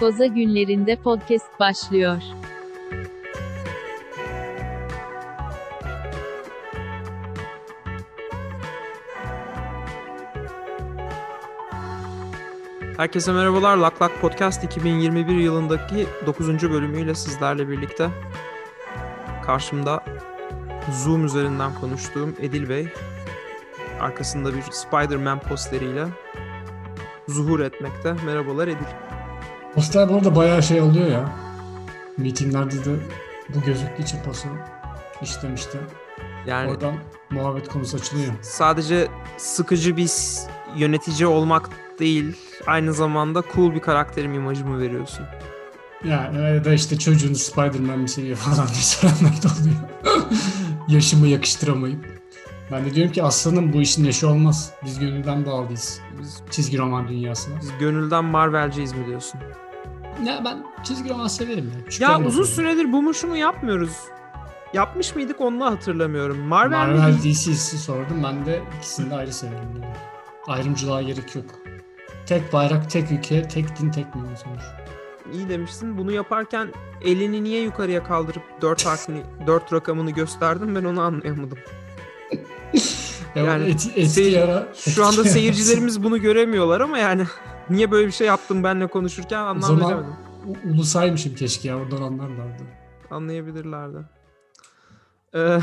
Goza günlerinde podcast başlıyor. Herkese merhabalar. Lak Lak Podcast 2021 yılındaki 9. bölümüyle sizlerle birlikte. Karşımda Zoom üzerinden konuştuğum Edil Bey. Arkasında bir Spider-Man posteriyle zuhur etmekte. Merhabalar Edil. Poster bu arada bayağı şey oluyor ya. Meetinglerde de bu gözüktüğü için paso işlemişti. Yani Oradan muhabbet konusu açılıyor. sadece sıkıcı bir yönetici olmak değil, aynı zamanda cool bir karakterim imajımı veriyorsun. Yani ya da işte çocuğunu Spider-Man mi seviyor falan diye soranlar da oluyor. Yaşımı yakıştıramayıp. Ben de diyorum ki aslanım bu işin yaşı olmaz. Biz gönülden bağlıyız. Biz, Çizgi roman dünyasına. biz gönülden Marvel'ciyiz mi diyorsun? Ya ben çizgi roman severim ya. Küçükken Ya uzun süredir bu muşumu yapmıyoruz. Yapmış mıydık onu hatırlamıyorum. Marvel, mi Marvel değil? DC'si sordum. Ben de ikisini de ayrı severim. dedim. Ayrımcılığa gerek yok. Tek bayrak, tek ülke, tek din, tek millet sonuç. İyi demişsin. Bunu yaparken elini niye yukarıya kaldırıp 4 harfini, 4 rakamını gösterdim ben onu anlayamadım. Ya Yani yani etki, etki seyir- Şu anda seyircilerimiz bunu göremiyorlar ama yani niye böyle bir şey yaptım benle konuşurken anlam veremedim. Ulusaymışım keşke ya oradan anlarlardı. Anlayabilirlerdi. Ee,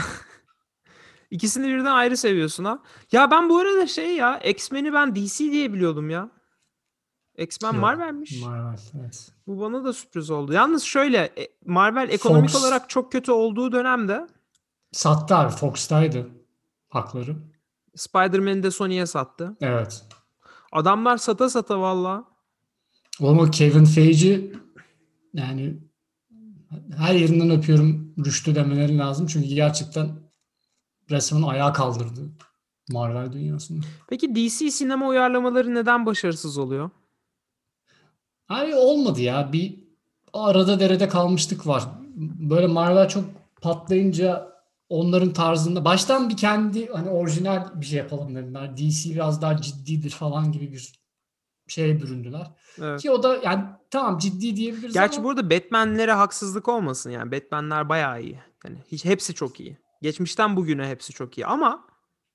ikisini birden ayrı seviyorsun ha. Ya ben bu arada şey ya X-Men'i ben DC diye biliyordum ya. X-Men Marvel'miş. Marvel evet. Bu bana da sürpriz oldu. Yalnız şöyle e, Marvel ekonomik Fox. olarak çok kötü olduğu dönemde Sattı abi Fox'taydı hakları. Spider-Man'i de Sony'ye sattı. Evet. Adamlar sata sata valla. Oğlum o Kevin Feige yani her yerinden öpüyorum Rüştü demeleri lazım. Çünkü gerçekten resmen ayağa kaldırdı Marvel dünyasını. Peki DC sinema uyarlamaları neden başarısız oluyor? Abi olmadı ya. Bir arada derede kalmışlık var. Böyle Marvel çok patlayınca onların tarzında baştan bir kendi hani orijinal bir şey yapalım dediler. DC biraz daha ciddidir falan gibi bir şeye büründüler. Evet. Ki o da yani tamam ciddi diyebiliriz Gerçi ama burada Batman'lere haksızlık olmasın yani. Batman'ler bayağı iyi. Yani hiç hepsi çok iyi. Geçmişten bugüne hepsi çok iyi ama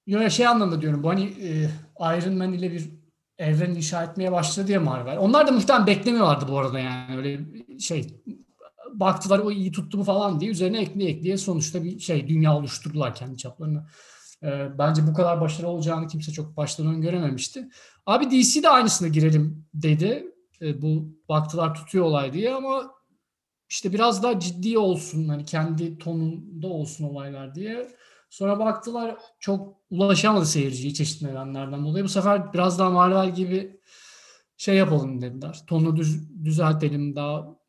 Yo, şey anlamda diyorum bu hani e, Iron Man ile bir evren inşa etmeye başladı ya Marvel. Onlar da muhtemelen beklemiyorlardı bu arada yani öyle şey baktılar o iyi tuttu mu falan diye üzerine ekleye ekleye sonuçta bir şey dünya oluşturdular kendi çaplarına. E, bence bu kadar başarılı olacağını kimse çok baştan öngörememişti. Abi DC de aynısına girelim dedi. E, bu baktılar tutuyor olay diye ama işte biraz daha ciddi olsun hani kendi tonunda olsun olaylar diye. Sonra baktılar çok ulaşamadı seyirciyi çeşitli nedenlerden dolayı. Bu sefer biraz daha Marvel gibi şey yapalım dediler. Tonu düz, düzeltelim daha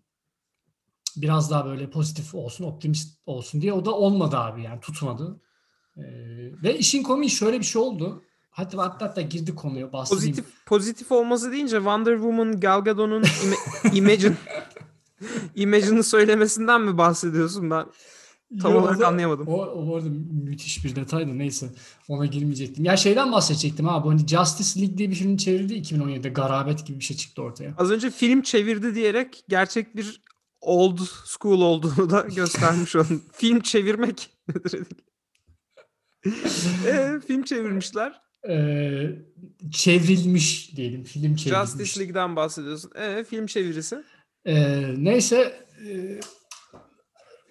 biraz daha böyle pozitif olsun, optimist olsun diye. O da olmadı abi yani tutmadı. Ee, ve işin komiği şöyle bir şey oldu. Hatta hatta, hatta girdi konuya bahsedeyim. pozitif pozitif olması deyince Wonder Woman Gal Gadot'un Ima- Imagine Imagine'ı söylemesinden mi bahsediyorsun ben? Tam Yo, olarak o da- anlayamadım. O, o arada müthiş bir detay da neyse ona girmeyecektim. Ya şeyden bahsedecektim abi hani Justice League diye bir film çevirdi 2017'de Garabet gibi bir şey çıktı ortaya. Az önce film çevirdi diyerek gerçek bir old school olduğunu da göstermiş oldun. film çevirmek nedir? Ee, film çevirmişler. Ee, çevrilmiş diyelim film çevrilmiş. Justice League'den bahsediyorsun. Ee, film çevirisi. Ee, neyse e,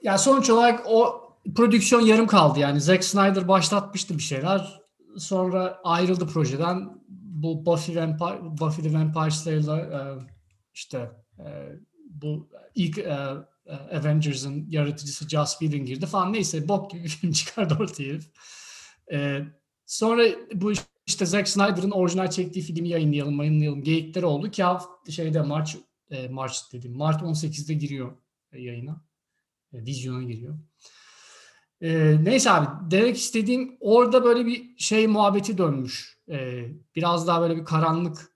ya sonuç olarak o prodüksiyon yarım kaldı yani Zack Snyder başlatmıştı bir şeyler sonra ayrıldı projeden bu Buffy, Vampire, Buffy the Vampire Slayer'la e, işte e, bu ilk e, e, Avengers'ın yaratıcısı Joss Whedon girdi falan neyse bok gibi bir film çıkardı ortaya herif. E, sonra bu işte Zack Snyder'ın orijinal çektiği filmi yayınlayalım yayınlayalım geyikleri oldu ki şeyde March e, Mart dedim. Mart 18'de giriyor yayına. E, vizyona giriyor. E, neyse abi demek istediğim orada böyle bir şey muhabbeti dönmüş. E, biraz daha böyle bir karanlık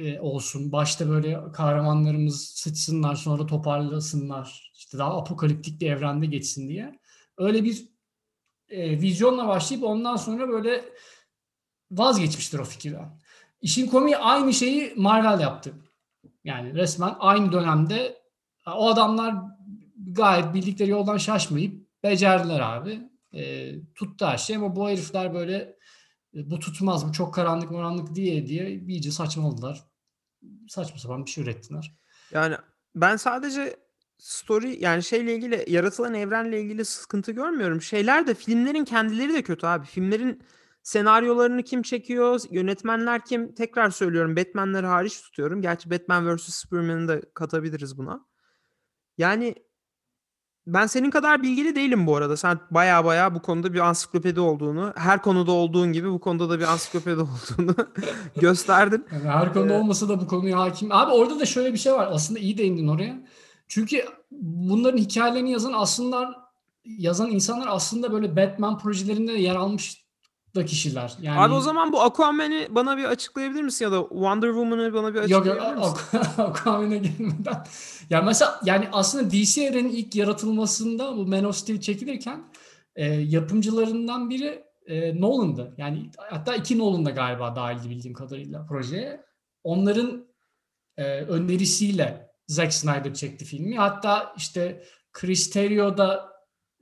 e, olsun. Başta böyle kahramanlarımız sıçsınlar sonra toparlasınlar. İşte daha apokaliptik bir evrende geçsin diye. Öyle bir e, vizyonla başlayıp ondan sonra böyle vazgeçmiştir o fikirden. İşin komiği aynı şeyi Marvel yaptı. Yani resmen aynı dönemde o adamlar gayet bildikleri yoldan şaşmayıp becerdiler abi. E, tuttu her şey ama bu herifler böyle bu tutmaz bu çok karanlık moranlık diye diye iyice saçmaladılar. Saçma sapan bir şey ürettiler. Yani ben sadece story yani şeyle ilgili yaratılan evrenle ilgili sıkıntı görmüyorum. Şeyler de filmlerin kendileri de kötü abi. Filmlerin senaryolarını kim çekiyor? Yönetmenler kim? Tekrar söylüyorum Batman'leri hariç tutuyorum. Gerçi Batman vs Superman'ı da katabiliriz buna. Yani ben senin kadar bilgili değilim bu arada. Sen baya baya bu konuda bir ansiklopedi olduğunu, her konuda olduğun gibi bu konuda da bir ansiklopedi olduğunu gösterdin. Yani her konuda olmasa da bu konuya hakim. Abi orada da şöyle bir şey var. Aslında iyi değindin oraya. Çünkü bunların hikayelerini yazan aslında yazan insanlar aslında böyle Batman projelerinde de yer almış da kişiler. Yani Abi o zaman bu Aquaman'i bana bir açıklayabilir misin ya da Wonder Woman'ı bana bir Yok yok açıklayabilir misin? Aqu- Aquaman'a gelmeden. Ya mesela yani aslında DC evrenin ilk yaratılmasında bu Man of Steel çekilirken e, yapımcılarından biri e, Nolan'dı. Yani hatta iki Nolan da galiba dahildi bildiğim kadarıyla projeye. Onların e, önerisiyle Zack Snyder çekti filmi. Hatta işte Chris Terrio da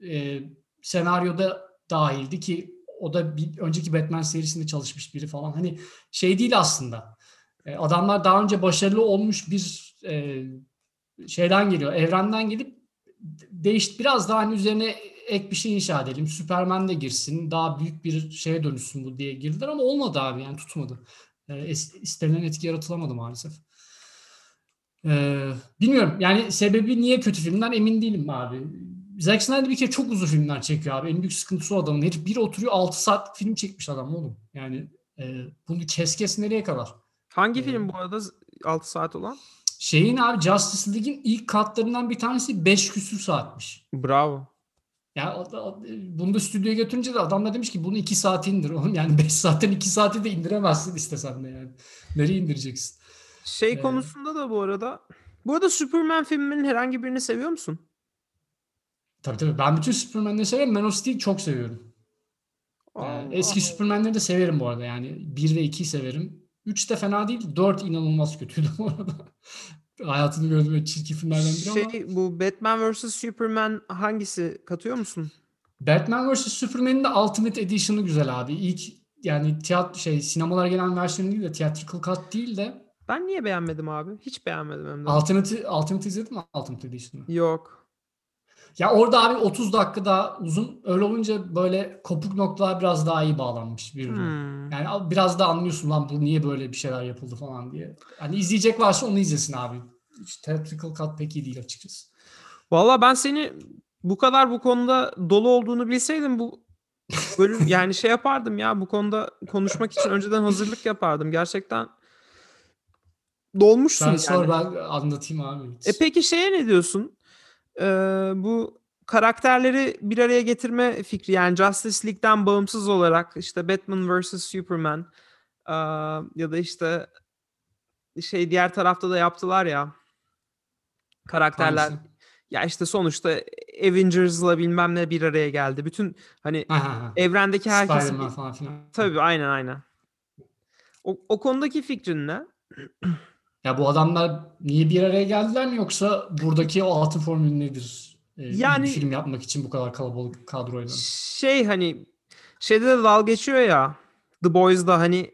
e, senaryoda dahildi ki o da bir önceki Batman serisinde çalışmış biri falan. Hani şey değil aslında. E, adamlar daha önce başarılı olmuş bir e, şeyden geliyor, evrenden gelip değiş biraz daha hani üzerine ek bir şey inşa edelim. Superman de girsin, daha büyük bir şeye dönüşsün bu diye girdiler ama olmadı abi yani tutmadı. E, istenilen etki yaratılamadı maalesef. E, bilmiyorum yani sebebi niye kötü filmden emin değilim abi. Zack Snyder bir kere çok uzun filmler çekiyor abi. En büyük sıkıntısı o adamın. Herif bir oturuyor 6 saat film çekmiş adam oğlum. Yani e, bunu kes kes nereye kadar? Hangi Ee, film bu arada 6 saat olan? Şeyin abi Justice League'in ilk katlarından bir tanesi 5 küsür saatmiş. Bravo. Yani o- o- bunu da stüdyoya götürünce de adam da demiş ki bunu 2 saate indir oğlum. Yani 5 saatten 2 saate de indiremezsin istesen de yani. Nereye indireceksin? Şey Ee, konusunda da bu arada bu arada Superman filminin herhangi birini seviyor musun? Tabii tabii. Ben bütün Superman'leri severim. Man of Steel çok seviyorum. Ee, Allah eski. Superman'leri de severim bu arada yani. 1 ve 2'yi severim. 3 de fena değil. 4 inanılmaz kötüydü bu arada. Hayatını gördüğüm en çirkin filmlerden biri ama. Şey bu Batman vs Superman hangisi katıyor musun? Batman vs Superman'in de Ultimate Edition'ı güzel abi. İlk yani tiyatro şey sinemalara gelen versiyonu değil de theatrical cut değil de Ben niye beğenmedim abi? Hiç beğenmedim hem de. Ultimate Ultimate izledin mi Ultimate Edition'ı? Yok. Ya orada abi 30 dakika daha uzun. Öyle olunca böyle kopuk noktalar biraz daha iyi bağlanmış birbirine. Hmm. Yani biraz da anlıyorsun lan bu niye böyle bir şeyler yapıldı falan diye. Hani izleyecek varsa onu izlesin abi. Hiç theatrical cut pek iyi değil açıkçası. Valla ben seni bu kadar bu konuda dolu olduğunu bilseydim bu bölüm yani şey yapardım ya bu konuda konuşmak için önceden hazırlık yapardım. Gerçekten dolmuşsun Sen yani. sor ben anlatayım abi. E peki şeye ne diyorsun? Ee, bu karakterleri bir araya getirme fikri yani Justice League'den bağımsız olarak işte Batman vs Superman aa, ya da işte şey diğer tarafta da yaptılar ya karakterler Hangisi? ya işte sonuçta Avengers'la bilmem ne bir araya geldi. Bütün hani Ha, ha, ha. evrendeki filan. tabii aynen aynen. O, o konudaki fikrin ne? Ya bu adamlar niye bir araya geldiler mi yoksa buradaki o altın formülü nedir? Ee, Yani- bir film yapmak için bu kadar kalabalık kadroyla. şey hani şeyde de dal geçiyor ya The Boys'da hani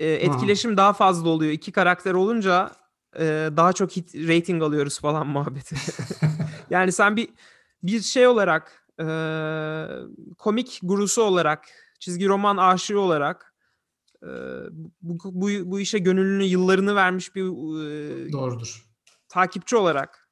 e, etkileşim daha fazla oluyor. İki karakter olunca e, daha çok hit rating alıyoruz falan muhabbeti. yani sen bir bir şey olarak e, komik gurusu olarak çizgi roman aşığı olarak bu, bu, bu işe gönüllünü yıllarını vermiş bir e, Doğrudur. takipçi olarak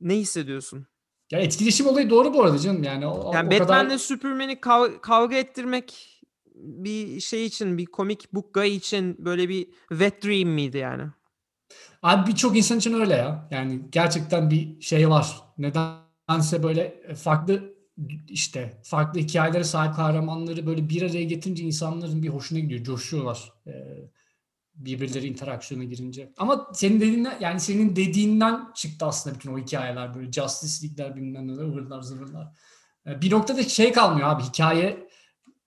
ne hissediyorsun? Ya etkileşim olayı doğru bu arada canım. Yani o, Yani o Batman'le kadar Superman'i kav- kavga ettirmek bir şey için, bir komik book guy için böyle bir wet dream miydi yani? Abi birçok insan için öyle ya. Yani gerçekten bir şey var. Nedense böyle farklı işte farklı hikayelere sahip kahramanları böyle bir araya getirince insanların bir hoşuna gidiyor. Coşuyorlar. Ee, birbirleri interaksiyona girince. Ama senin dediğinden yani senin dediğinden çıktı aslında bütün o hikayeler böyle Justice League'ler bilmem neler ıvırlar zıvırlar. Ee, Bir noktada şey kalmıyor abi hikaye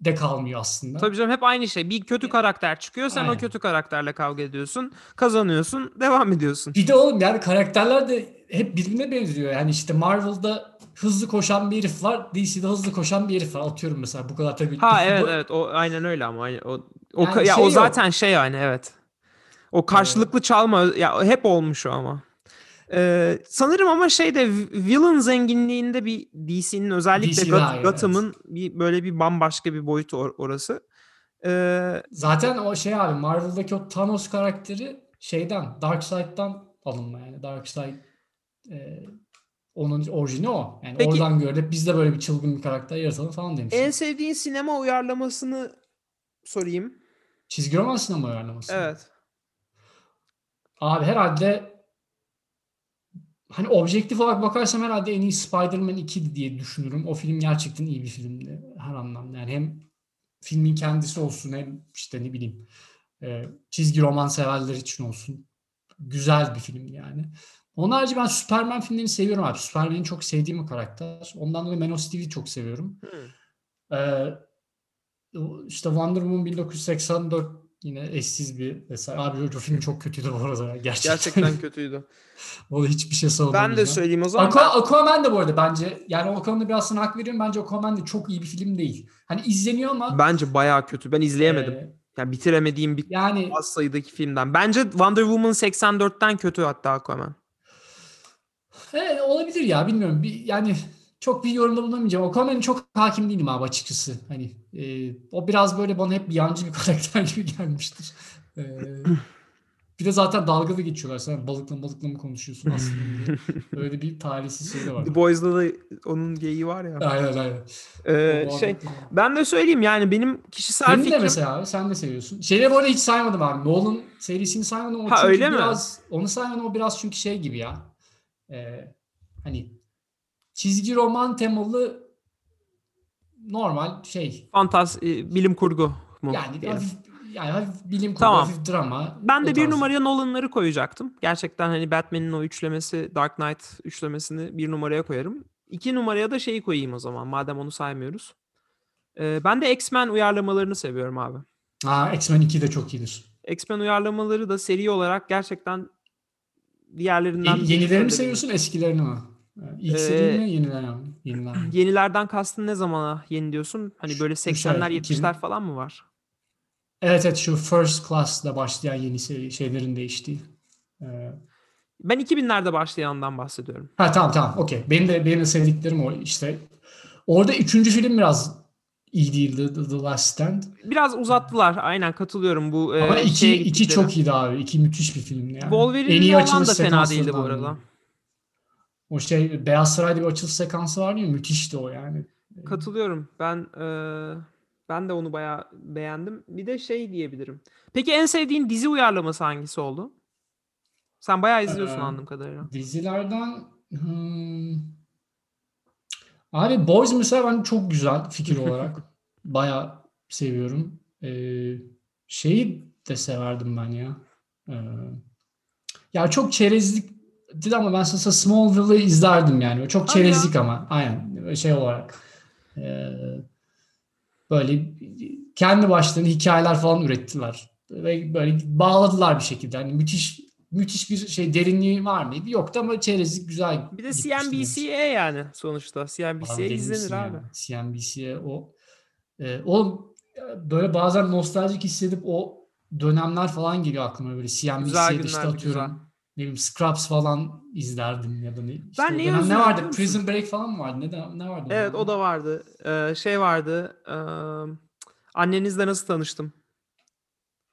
de kalmıyor aslında. Tabii canım hep aynı şey. Bir kötü karakter çıkıyor. Sen o Aynen. kötü karakterle kavga ediyorsun. Kazanıyorsun. Devam ediyorsun. Bir de oğlum yani karakterler de hep birbirine benziyor. Yani işte Marvel'da hızlı koşan bir herif var. DC'de hızlı koşan bir herif var. Atıyorum mesela bu kadar tabii. Ha evet Bu- evet o aynen öyle ama aynı- o o Yani ya şey o yok. zaten şey yani evet. O karşılıklı çalma ya hep olmuş o ama. Ee, sanırım ama şeyde villain zenginliğinde bir DC'nin özellikle DC Got- Gotham'ın bir böyle bir bambaşka bir boyutu or- orası. Ee, Zaten o şey abi Marvel'daki o Thanos karakteri şeyden Darkseid'dan alınma yani. Darkseid e, onun orijini o. Yani Peki- oradan gördük. Biz de böyle bir çılgın bir karakter yaratalım falan demiş. en sevdiğin sinema uyarlamasını sorayım. Çizgi roman sinema uyarlaması. Evet. Abi herhalde hani objektif olarak bakarsam herhalde en iyi Spider-Man 2 diye düşünürüm. O film gerçekten iyi bir filmdi her anlamda. Yani hem filmin kendisi olsun hem işte ne bileyim e, çizgi roman severler için olsun. Güzel bir film yani. Onun harici ben Superman filmlerini seviyorum abi. Superman'i çok sevdiğim bir karakter. Ondan dolayı Man of Steel'i çok seviyorum. Hı. Ee, işte Wonder Woman 1984 yine eşsiz bir eser. Abi o film çok kötüydü bu arada. Gerçekten. Gerçekten kötüydü. o hiçbir şey Ben savunamayacağım. de söyleyeyim o zaman. Aqua, Aquaman da bu arada bence yani o konuda biraz sana hak veriyorum. Bence Aquaman de çok iyi bir film değil. Hani izleniyor ama Bence bayağı kötü. Ben izleyemedim. e, Yani bitiremediğim bir yani az sayıdaki filmden. Bence Wonder Woman 84'ten kötü hatta Aquaman. Evet, olabilir ya bilmiyorum. Bir, yani çok bir yorumda bulunamayacağım. Aquaman'ın çok hakim değilim abi açıkçası. Hani e, o biraz böyle bana hep yancı bir karakter gibi gelmiştir. E, bir de zaten dalga da geçiyorlar. Sen balıkla balıkla mı konuşuyorsun aslında diye. Öyle bir talihsiz şey de var. The Boys'da da onun geyiği var ya. Aynen aynen. Ee, şey de ben de söyleyeyim yani benim kişisel de fikrim mesela abi sen de seviyorsun. Şeyleri bu arada hiç saymadım abi. Nolan serisini saymadım. O Ha, öyle mi? biraz, Onu saymadım o biraz çünkü şey gibi ya. Ee, hani çizgi roman temalı normal şey. fantaz e, bilim kurgu mu? Yani diyelim. hafif, yani hafif bilim kurgu, Tamam. hafif drama. Ben de bir tarz. numaraya Nolan'ları koyacaktım. Gerçekten hani Batman'in o üçlemesi, Dark Knight üçlemesini bir numaraya koyarım. İki numaraya da şeyi koyayım o zaman madem onu saymıyoruz. Ee, ben de X-Men uyarlamalarını seviyorum abi. Ha, X-Men 2 de çok iyidir. X-Men uyarlamaları da seri olarak gerçekten diğerlerinden... Bir yenilerini mi seviyorsun eskilerini mi? İlk Ee, mi yeniler mi? Yeniler mi? Yenilerden kastın ne zamana yeni diyorsun? Hani böyle Şu- şu 80'ler ay, 70'ler 2000. falan mı var? Evet evet şu First Class'la başlayan yeni seri, şeylerin değiştiği. Ee, Ben 2000'lerde başlayandan bahsediyorum. Ha tamam tamam okey. Benim de benim de sevdiklerim o işte. Orada üçüncü film biraz iyi değildi The, The Last Stand. Biraz uzattılar. Aynen katılıyorum bu e, Ama iki, şeye iki gittikleri. çok iyiydi abi. İki müthiş bir filmdi yani. Wolverine'li olan açılış da fena değildi bu arada. O şey Beyaz Saray'da bir açılış sekansı vardı ya müthişti o yani. Katılıyorum. Ben e, ben de onu bayağı beğendim. Bir de şey diyebilirim. Peki en sevdiğin dizi uyarlaması hangisi oldu? Sen bayağı izliyorsun Ee, anladığım kadarıyla. Dizilerden hmm, abi Boys mesela ben çok güzel fikir olarak. Bayağı seviyorum. Ee, şeyi de severdim ben ya. Ee, ya çok çerezlik değil ama ben mesela Smallville'ı izlerdim yani. Çok çerezlik ama. Aynen şey olarak. Ee, böyle kendi başlarına hikayeler falan ürettiler. Ve böyle bağladılar bir şekilde. Hani müthiş müthiş bir şey derinliği var mıydı? Yoktu ama çerezlik güzel. Bir de. CNBC'ye yani sonuçta. CNBC'ye izlenir misin abi. ya? CNBC'ye o e, oğlum böyle bazen nostaljik hissedip o dönemler falan geliyor aklıma böyle CNBC'de işte atıyorum güzel. ne bileyim Scrubs falan izlerdim ya da ne işte Ben neyi ne vardı? musun? Prison Break falan mı vardı? Ne de, ne vardı? Evet o da vardı. Ee, şey vardı. e, annenizle nasıl tanıştım?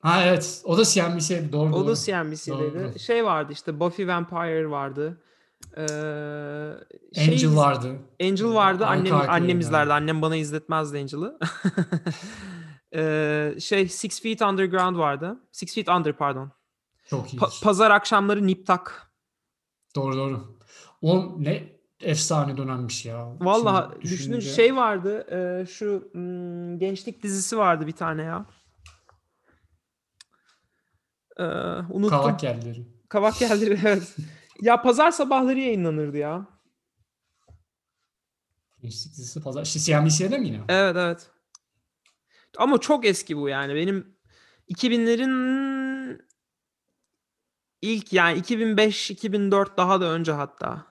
Ha evet. O da CNBC'ydi. Doğru O doğru. da CNBC'deydi. Doğru. Şey vardı işte Buffy Vampire vardı. Ee, şey Angel vardı. Angel vardı. Arka Annem annem yani. izlerdi. Annem bana izletmezdi Angel'ı. Ee, şey Six Feet Underground vardı. Six Feet Under pardon. Çok iyi. Pa- pazar akşamları Nip Tak. doğru doğru. O ne efsane dönemmiş ya. Vallahi düşününce- şey vardı. e, şu hmm, gençlik dizisi vardı bir tane ya. Ee, unuttum. Kavak yerleri. Kavak geldi evet. Ya pazar sabahları yayınlanırdı ya. Gençlik dizisi pazar. İşte CNBC'de mi yine? Evet evet. Ama çok eski bu yani. Benim 2000'lerin ilk yani 2005-2004 daha da önce hatta.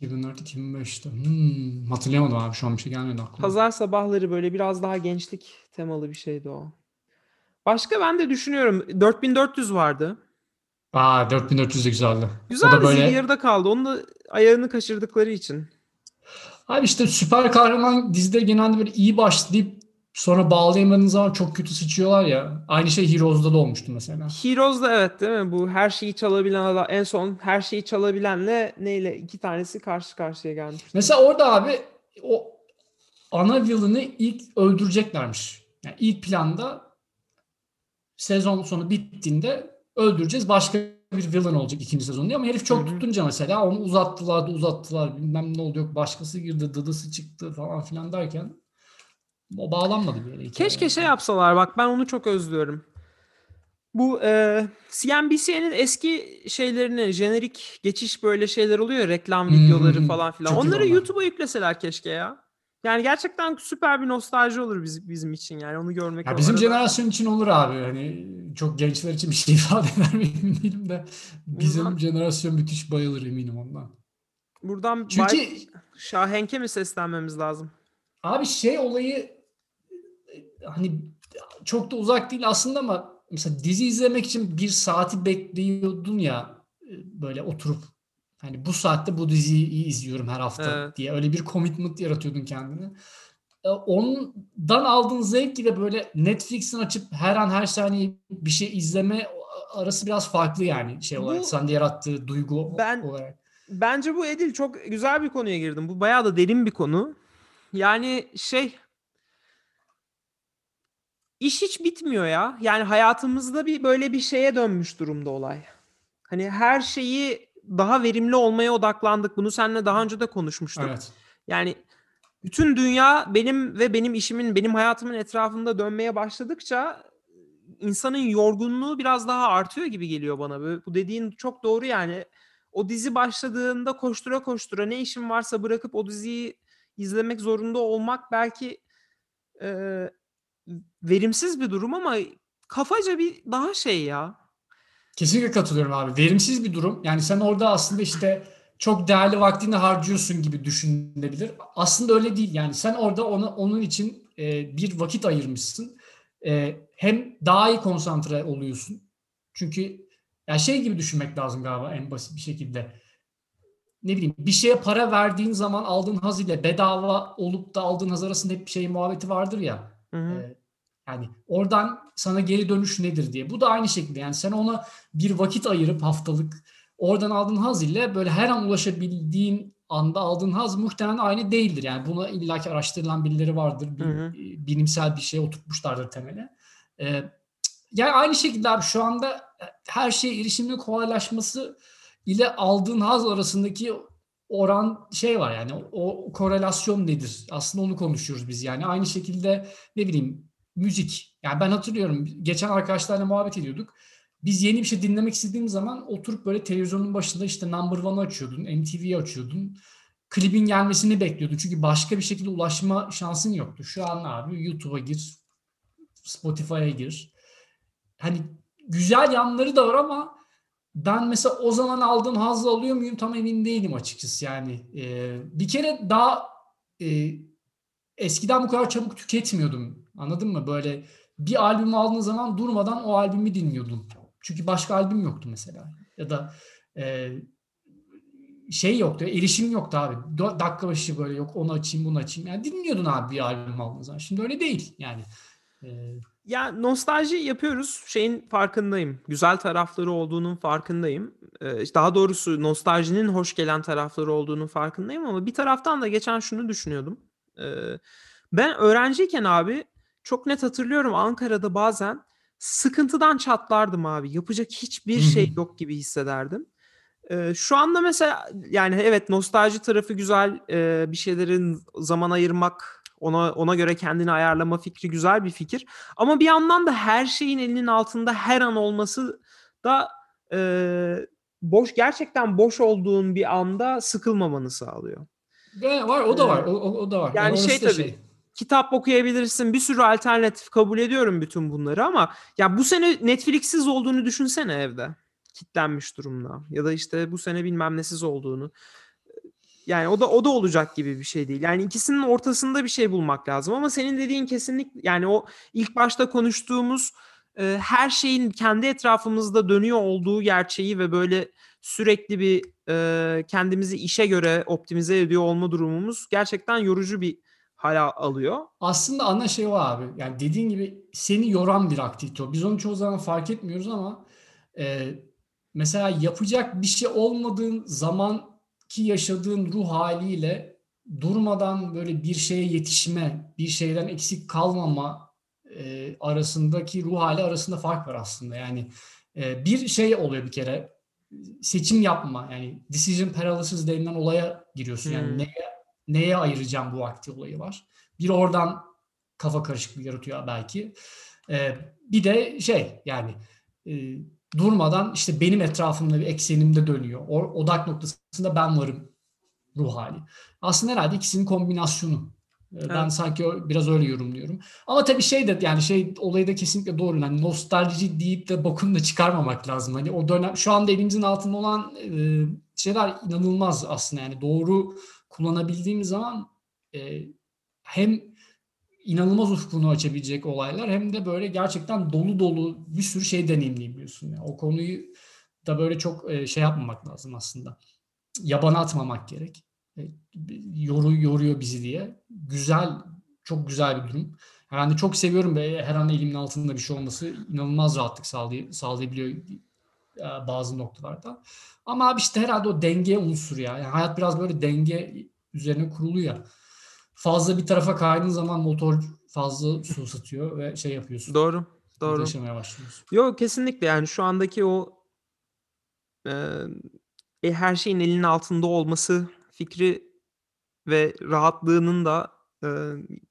2004-2005'te. Hmm, hatırlayamadım abi şu an bir şey gelmedi aklıma. Pazar sabahları böyle biraz daha gençlik temalı bir şeydi o. Başka ben de düşünüyorum. 4400 vardı. Aa 4400 de güzeldi. Güzel o da böyle yarıda kaldı. Onu da ayağını kaçırdıkları için. Abi işte süper kahraman dizileri genelde böyle iyi başlayıp sonra bağlayamadığın zaman çok kötü sıçıyorlar ya. Aynı şey Heroes'da da olmuştu mesela. Heroes da evet değil mi? Bu her şeyi çalabilen adam en son her şeyi çalabilenle neyle iki tanesi karşı karşıya gelmiş. Mesela orada abi o ana villain'ı ilk öldüreceklermiş. Yani ilk planda sezon sonu bittiğinde öldüreceğiz. Başka bir villain olacak ikinci sezon diye ama herif çok Hı hı. tutunca mesela onu uzattılar da uzattılar bilmem ne oldu yok başkası girdi dıdısı çıktı falan filan derken o bağlanmadı bir yere. Keşke şey yapsalar bak ben onu çok özlüyorum. Bu e, CNBC'nin eski şeylerini jenerik geçiş böyle şeyler oluyor reklam videoları hmm, falan filan. Onları onlar. YouTube'a yükleseler keşke ya. Yani gerçekten süper bir nostalji olur bizim, bizim için yani onu görmek. Ya bizim arada. jenerasyon için olur abi. Hani çok gençler için bir şey ifade eder mi emin değilim de bizim Bundan- jenerasyon müthiş bayılır eminim ondan. Buradan Çünkü Bay Şahenk'e mi seslenmemiz lazım? Abi şey olayı hani çok da uzak değil aslında ama mesela dizi izlemek için bir saati bekliyordun ya e, böyle oturup hani bu saatte bu diziyi izliyorum her hafta Evet. diye öyle bir commitment yaratıyordun kendine. E, Ondan aldığın zevk ile böyle Netflix'in açıp her an her saniye bir şey izleme arası biraz farklı yani şey olarak Bu- sende yarattığı duygu Ben- olarak. Bence bu Edil çok güzel bir konuya girdim. Bu bayağı da derin bir konu. Yani şey iş hiç bitmiyor ya. Yani hayatımızda bir böyle bir şeye dönmüş durumda olay. Hani her şeyi daha verimli olmaya odaklandık. Bunu seninle daha önce de konuşmuştuk. Evet. Yani bütün dünya benim ve benim işimin, benim hayatımın etrafında dönmeye başladıkça insanın yorgunluğu biraz daha artıyor gibi geliyor bana. Bu dediğin çok doğru yani. O dizi başladığında koştura koştura ne işin varsa bırakıp o diziyi izlemek zorunda olmak belki e, verimsiz bir durum ama kafaca bir daha şey ya. Kesinlikle katılıyorum abi. Verimsiz bir durum. Yani sen orada aslında işte çok değerli vaktini harcıyorsun gibi düşünülebilir. Aslında öyle değil. Yani sen orada ona onun için e, bir vakit ayırmışsın. E, hem daha iyi konsantre oluyorsun. Çünkü ya şey gibi düşünmek lazım galiba en basit bir şekilde. Ne bileyim bir şeye para verdiğin zaman aldığın haz ile bedava olup da aldığın haz arasında hep bir şey muhabbeti vardır ya. Hı hı. Ee, yani oradan sana geri dönüş nedir diye. Bu da aynı şekilde yani sen ona bir vakit ayırıp haftalık oradan aldığın haz ile böyle her an ulaşabildiğin anda aldığın haz muhtemelen aynı değildir. Yani buna illaki araştırılan birileri vardır. Bir, Hı hı. e, bilimsel bir şey oturtmuşlardır temele. Ee, yani aynı şekilde abi şu anda e, her şeye erişimin kolaylaşması ile aldığın haz arasındaki oran şey var yani o, o korelasyon nedir? Aslında onu konuşuyoruz biz yani. Aynı şekilde ne bileyim müzik. Yani ben hatırlıyorum geçen arkadaşlarla muhabbet ediyorduk. Biz yeni bir şey dinlemek istediğimiz zaman oturup böyle televizyonun başında işte Number One'ı açıyordun, MTV'yi açıyordun. Klibin gelmesini bekliyordun. Çünkü başka bir şekilde ulaşma şansın yoktu. Şu an abi YouTube'a gir, Spotify'a gir. Hani güzel yanları da var ama ben mesela o zaman aldığım hazzı alıyor muyum tam emin değilim açıkçası yani. Ee, bir kere daha e, eskiden bu kadar çabuk tüketmiyordum. Anladın mı? Böyle bir albüm aldığın zaman durmadan o albümü dinliyordum. Çünkü başka albüm yoktu mesela. Ya da e, şey yoktu, erişim yoktu abi. Dakika başı böyle yok onu açayım bunu açayım. Yani dinliyordun abi bir albüm aldığın zaman. Şimdi öyle değil yani. E, Ya nostalji yapıyoruz. Şeyin farkındayım. Güzel tarafları olduğunun farkındayım. İşte daha doğrusu nostaljinin hoş gelen tarafları olduğunun farkındayım ama bir taraftan da geçen şunu düşünüyordum. Ben öğrenciyken abi çok net hatırlıyorum Ankara'da bazen sıkıntıdan çatlardım abi. Yapacak hiçbir şey yok gibi hissederdim. Ee, şu anda mesela yani evet nostalji tarafı güzel. Ee, bir şeylerin zaman ayırmak, ona ona göre kendini ayarlama fikri güzel bir fikir. Ama bir yandan da her şeyin elinin altında her an olması da e, boş gerçekten boş olduğun bir anda sıkılmamanı sağlıyor. Ve var o da var. Ee, O, o, da var. yani şey tabii, kitap okuyabilirsin. Bir sürü alternatif kabul ediyorum bütün bunları ama ya bu sene Netflix'siz olduğunu düşünsene evde. Kitlenmiş durumda. Ya da işte bu sene bilmem nesiz olduğunu. Yani o da o da olacak gibi bir şey değil. Yani ikisinin ortasında bir şey bulmak lazım ama senin dediğin kesinlik yani o ilk başta konuştuğumuz e, her şeyin kendi etrafımızda dönüyor olduğu gerçeği ve böyle sürekli bir e, kendimizi işe göre optimize ediyor olma durumumuz gerçekten yorucu bir hala alıyor. Aslında ana şey o abi. Yani dediğin gibi seni yoran bir aktivite o. Biz onu çoğu zaman fark etmiyoruz ama e, mesela yapacak bir şey olmadığın zaman ki yaşadığın ruh haliyle durmadan böyle bir şeye yetişme, bir şeyden eksik kalmama e, arasındaki ruh hali arasında fark var aslında. Yani e, bir şey oluyor bir kere seçim yapma yani decision paralysis denilen olaya giriyorsun. Yani Hmm. neye, neye ayıracağım bu vakti olayı var. Bir oradan kafa karışıklığı yaratıyor belki. E, bir de şey yani e, durmadan işte benim etrafımda bir eksenimde dönüyor. O, odak noktasında ben varım ruh hali. Aslında herhalde ikisinin kombinasyonu. Ee, Ben Evet. sanki ö- biraz öyle yorumluyorum. Ama tabii şey de yani şey olayı da kesinlikle doğru. Yani nostalji deyip de bokunu da çıkarmamak lazım. Hani o dönem şu anda elimizin altında olan e, şeyler inanılmaz aslında. Yani doğru kullanabildiğimiz zaman e, hem inanılmaz ufkunu açabilecek olaylar hem de böyle gerçekten dolu dolu bir sürü şey deneyimleyebiliyorsun. Yani o konuyu da böyle çok e, şey yapmamak lazım aslında. Yabana atmamak gerek. E, yoru, yoruyor bizi diye. Güzel, çok güzel bir durum. Ben de çok seviyorum ve her an elimin altında bir şey olması inanılmaz rahatlık sağlay sağlayabiliyor e, bazı noktalarda. Ama abi işte herhalde o denge unsuru ya. Yani hayat biraz böyle denge üzerine kurulu ya. Fazla bir tarafa kaydığın zaman motor fazla su satıyor ve şey yapıyorsun. Doğru. Doğru. Yaşamaya başlıyorsun. Yok kesinlikle yani şu andaki o e, her şeyin elinin altında olması fikri ve rahatlığının da e,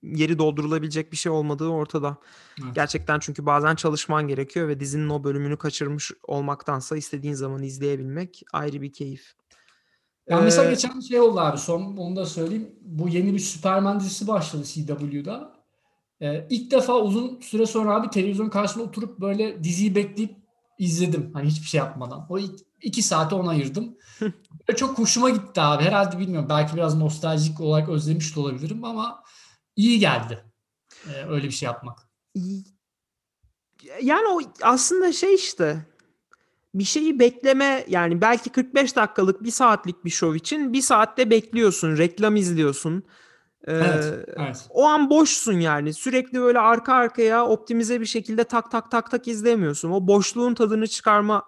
yeri doldurulabilecek bir şey olmadığı ortada. Evet. Gerçekten çünkü bazen çalışman gerekiyor ve dizinin o bölümünü kaçırmış olmaktansa istediğin zaman izleyebilmek ayrı bir keyif. Yani mesela Ee, geçen şey oldu abi son onu da söyleyeyim. Bu yeni bir Superman dizisi başladı CW'da. Ee, ilk defa uzun süre sonra abi televizyon karşısında oturup böyle diziyi bekleyip izledim. Hani hiçbir şey yapmadan. O iki, saate ona ayırdım. Çok hoşuma gitti abi. Herhalde bilmiyorum. Belki biraz nostaljik olarak özlemiş de olabilirim ama iyi geldi. Ee, öyle bir şey yapmak. Yani o aslında şey işte bir şeyi bekleme yani belki 45 dakikalık bir saatlik bir şov için bir saatte bekliyorsun, reklam izliyorsun. Evet, evet. O an boşsun yani. Sürekli böyle arka arkaya optimize bir şekilde tak tak tak tak izlemiyorsun. O boşluğun tadını çıkarma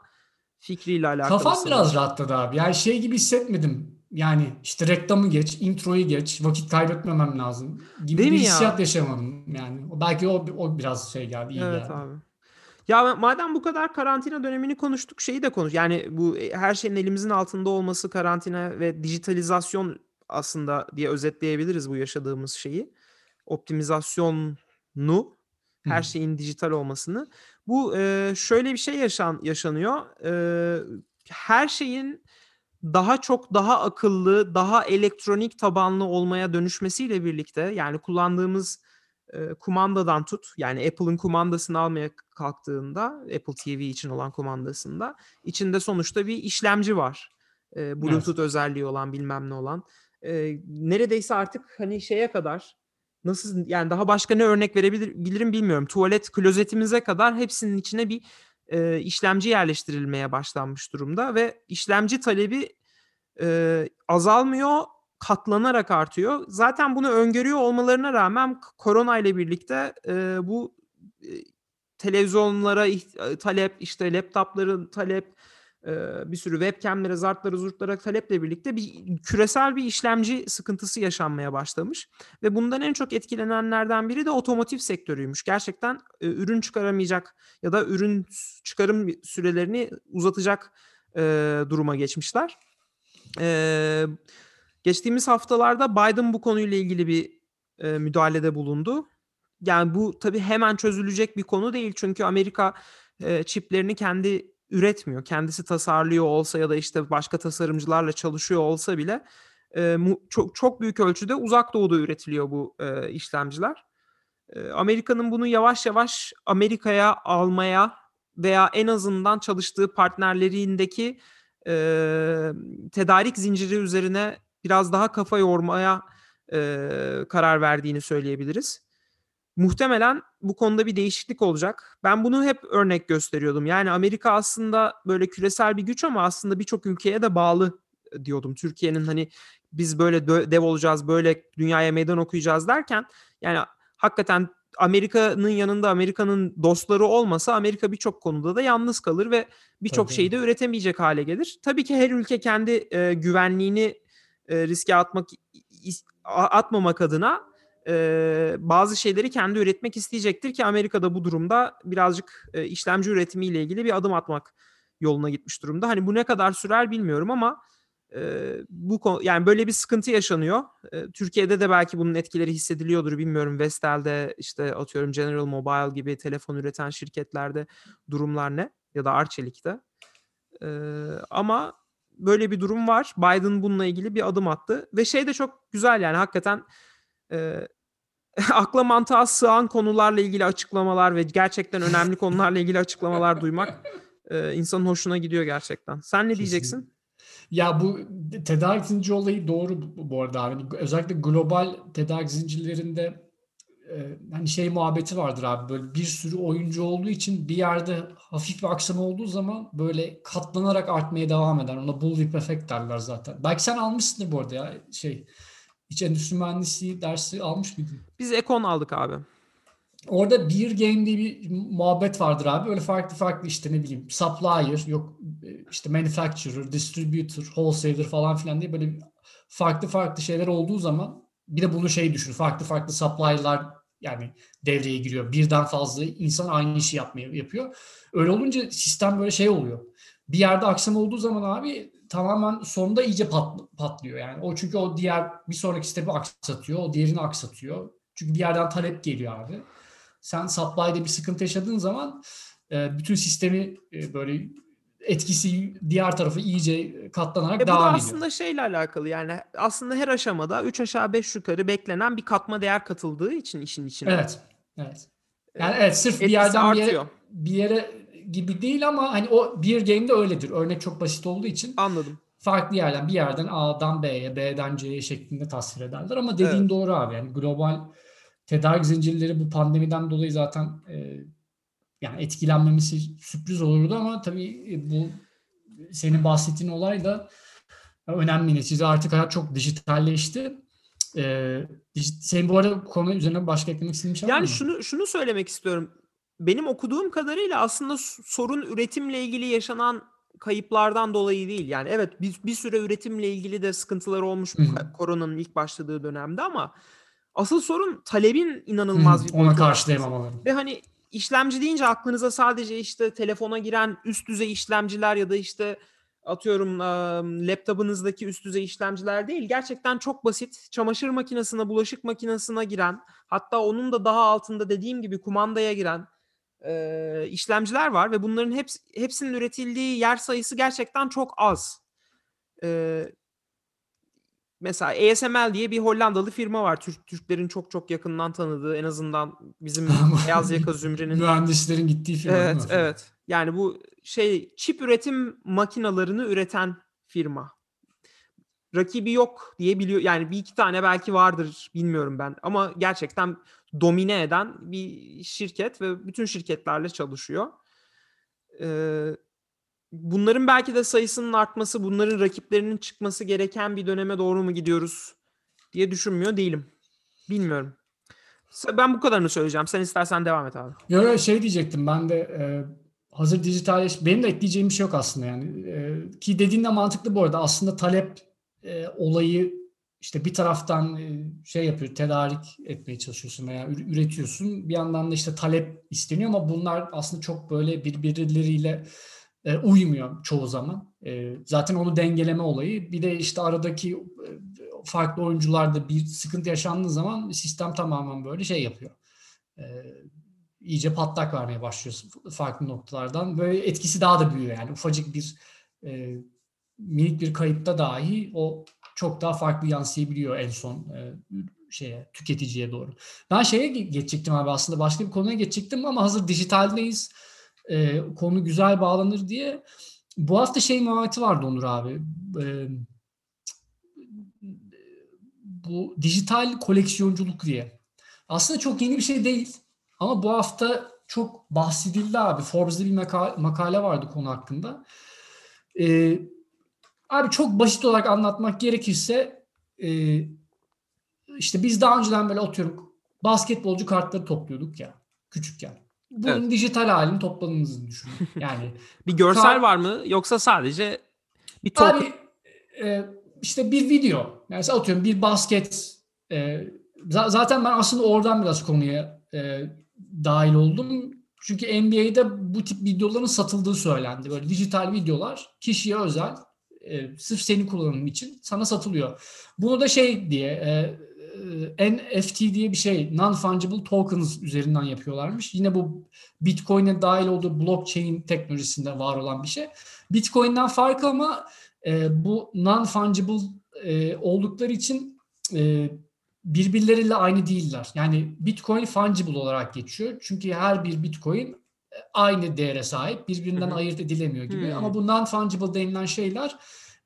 fikriyle alakalı. Kafam sanırım. biraz rahatladı abi. Yani şey gibi hissetmedim. Yani işte reklamı geç, introyu geç, vakit kaybetmemem lazım gibi Değil bir mi ya? hissiyat yaşamadım. Yani o- belki o, o biraz şey geldi, iyi Evet geldi. abi. Ya madem bu kadar karantina dönemini konuştuk şeyi de konuş. Yani bu e, her şeyin elimizin altında olması karantina ve dijitalizasyon aslında diye özetleyebiliriz bu yaşadığımız şeyi. Optimizasyonu her şeyin dijital olmasını. Bu e, şöyle bir şey yaşan yaşanıyor. E, her şeyin daha çok daha akıllı, daha elektronik tabanlı olmaya dönüşmesiyle birlikte yani kullandığımız e, kumandadan tut yani Apple'ın kumandasını almaya kalktığında Apple TV için olan kumandasında içinde sonuçta bir işlemci var. E, Bluetooth özelliği olan bilmem ne olan. E, neredeyse artık hani şeye kadar nasıl yani daha başka ne örnek verebilir bilirim bilmiyorum. Tuvalet klozetimize kadar hepsinin içine bir e, işlemci yerleştirilmeye başlanmış durumda ve işlemci talebi e, azalmıyor katlanarak artıyor. Zaten bunu öngörüyor olmalarına rağmen korona ile birlikte e, bu e, televizyonlara talep, işte laptopların talep, bir sürü webcamlere, zartlara, zurtlara taleple birlikte bir küresel bir işlemci sıkıntısı yaşanmaya başlamış. Ve bundan en çok etkilenenlerden biri de otomotiv sektörüymüş. Gerçekten e, ürün çıkaramayacak ya da ürün çıkarım sürelerini uzatacak e, duruma geçmişler. Ee, geçtiğimiz haftalarda Biden bu konuyla ilgili bir e, müdahalede bulundu. Yani bu tabii hemen çözülecek bir konu değil çünkü Amerika e, çiplerini kendi üretmiyor. Kendisi tasarlıyor olsa ya da işte başka tasarımcılarla çalışıyor olsa bile e, mu- çok çok büyük ölçüde uzak doğuda üretiliyor bu e, işlemciler. E, Amerika'nın bunu yavaş yavaş Amerika'ya almaya veya en azından çalıştığı partnerlerindeki e, tedarik zinciri üzerine biraz daha kafa yormaya e, karar verdiğini söyleyebiliriz. Muhtemelen bu konuda bir değişiklik olacak. Ben bunu hep örnek gösteriyordum. Yani Amerika aslında böyle küresel bir güç ama aslında birçok ülkeye de bağlı e, diyordum. Türkiye'nin hani biz böyle dev olacağız, böyle dünyaya meydan okuyacağız derken yani hakikaten Amerika'nın yanında Amerika'nın dostları olmasa Amerika birçok konuda da yalnız kalır ve birçok şeyi de üretemeyecek hale gelir. Tabii ki her ülke kendi e, güvenliğini e, riske atmak atmamak adına e, bazı şeyleri kendi üretmek isteyecektir ki Amerika'da bu durumda birazcık e, işlemci üretimiyle ilgili bir adım atmak yoluna gitmiş durumda. Hani bu ne kadar sürer bilmiyorum ama e, bu konu yani böyle bir sıkıntı yaşanıyor. E, Türkiye'de de belki bunun etkileri hissediliyordur bilmiyorum. Vestel'de işte atıyorum General Mobile gibi telefon üreten şirketlerde durumlar ne ya da Arçelik'te. E, ama böyle bir durum var. Biden bununla ilgili bir adım attı ve şey de çok güzel yani hakikaten e, akla mantığa sığan konularla ilgili açıklamalar ve gerçekten önemli konularla ilgili açıklamalar duymak e, insanın hoşuna gidiyor gerçekten. Sen ne diyeceksin? Ya bu tedarik zinciri olayı doğru bu, arada abi. Özellikle global tedarik zincirlerinde e, hani şey muhabbeti vardır abi böyle bir sürü oyuncu olduğu için bir yerde hafif bir aksama olduğu zaman böyle katlanarak artmaya devam eder. Ona bullwhip efekt derler zaten. Belki sen almışsındır bu arada ya şey hiç endüstri mühendisliği dersi almış mıydın? Biz Ekon aldık abi. Orada Beer Game diye bir muhabbet vardır abi. Öyle farklı farklı işte ne bileyim supplier, yok işte manufacturer, distributor, wholesaler falan filan diye böyle farklı farklı şeyler olduğu zaman bir de bunu şey düşün. Farklı farklı supplier'lar yani devreye giriyor. Birden fazla insan aynı işi yapmaya yapıyor. Öyle olunca sistem böyle şey oluyor. Bir yerde aksam olduğu zaman abi tamamen sonunda iyice pat, patlıyor. Yani o çünkü o diğer bir sonraki step'i aksatıyor. O diğerini aksatıyor. Çünkü bir yerden talep geliyor abi sen supply'de bir sıkıntı yaşadığın zaman e, bütün sistemi e, böyle etkisi diğer tarafı iyice katlanarak E bu da devam aslında ediyor. şeyle alakalı yani aslında her aşamada 3 aşağı 5 yukarı beklenen bir katma değer katıldığı için işin içine. Evet. Evet. Yani evet sırf bir yerden bir yere, bir yere gibi değil ama hani o bir game'de öyledir. Örnek çok basit olduğu için Anladım. farklı yerden bir yerden A'dan B'ye, B'den C'ye şeklinde tasvir ederler ama dediğin Evet. doğru abi. Yani global tedarik zincirleri bu pandemiden dolayı zaten e, yani etkilenmemesi sürpriz olurdu ama tabii e, bu senin bahsettiğin olay da önemli. Neticede artık hayat çok dijitalleşti. E, dijit- senin bu arada konu üzerine başka eklemek istediğin şey var Yani mı? şunu şunu söylemek istiyorum. Benim okuduğum kadarıyla aslında sorun üretimle ilgili yaşanan kayıplardan dolayı değil. Yani evet bir, bir süre üretimle ilgili de sıkıntılar olmuş bu koronanın ilk başladığı dönemde ama asıl sorun talebin inanılmaz Hı, bir ona karşılayamamaları. Ve hani işlemci deyince aklınıza sadece işte telefona giren üst düzey işlemciler ya da işte atıyorum laptopunuzdaki üst düzey işlemciler değil. Gerçekten çok basit çamaşır makinesine, bulaşık makinesine giren hatta onun da daha altında dediğim gibi kumandaya giren e, işlemciler var ve bunların hepsi, hepsinin üretildiği yer sayısı gerçekten çok az. E, mesela ASML diye bir Hollandalı firma var. Türk Türklerin çok çok yakından tanıdığı en azından bizim beyaz yaka zümrenin Mühendislerin gittiği firma Evet, evet. Yani bu şey çip üretim makinalarını üreten firma. Rakibi yok diye biliyor. Yani bir iki tane belki vardır bilmiyorum ben. Ama gerçekten domine eden bir şirket ve bütün şirketlerle çalışıyor. Ee, bunların belki de sayısının artması, bunların rakiplerinin çıkması gereken bir döneme doğru mu gidiyoruz diye düşünmüyor değilim. Bilmiyorum. Ben bu kadarını söyleyeceğim. Sen istersen devam et abi. Yo, yo, şey diyecektim ben de e, hazır dijitalleş benim de ekleyeceğim bir şey yok aslında yani E, ki dediğin de mantıklı bu arada aslında talep e, olayı işte bir taraftan e, şey yapıyor tedarik etmeye çalışıyorsun veya ür- üretiyorsun bir yandan da işte talep isteniyor ama bunlar aslında çok böyle birbirleriyle e, uymuyor çoğu zaman. E, zaten onu dengeleme olayı bir de işte aradaki farklı oyuncularda bir sıkıntı yaşandığı zaman sistem tamamen böyle şey yapıyor. İyice patlak vermeye başlıyorsun farklı noktalardan. Böyle etkisi daha da büyüyor yani ufacık bir minik bir kayıpta dahi o çok daha farklı yansıyabiliyor en son e, şeye tüketiciye doğru. Ben şeye ge- geçecektim abi aslında başka bir konuya geçecektim ama hazır dijitaldeyiz. E, konu güzel bağlanır diye. Bu hafta şey muhabbeti vardı Onur abi. E, bu dijital koleksiyonculuk diye. Aslında çok yeni bir şey değil. Ama bu hafta çok bahsedildi abi. Forbes'da bir maka- makale vardı konu hakkında. Ee, abi çok basit olarak anlatmak gerekirse e, işte biz daha önceden böyle atıyorum basketbolcu kartları topluyorduk ya küçükken. Bunun Evet. dijital halini topladığınızı düşünün. Yani Bir görsel Kar- var mı yoksa sadece bir token? Abi e, işte bir video. Yani atıyorum bir basket. e, za- zaten ben aslında oradan biraz konuya e, dahil oldum. Çünkü NBA'de bu tip videoların satıldığı söylendi. Böyle dijital videolar kişiye özel e, sırf senin kullanımın için sana satılıyor. Bunu da şey diye e, e, NFT diye bir şey non-fungible tokens üzerinden yapıyorlarmış. Yine bu Bitcoin'e dahil olduğu blockchain teknolojisinde var olan bir şey. Bitcoin'den farkı ama e, bu non-fungible e, oldukları için e, birbirleriyle aynı değiller. Yani Bitcoin fungible olarak geçiyor. Çünkü her bir Bitcoin aynı değere sahip. Birbirinden Hı hı. ayırt edilemiyor gibi. Hmm. Ama bu non-fungible denilen şeyler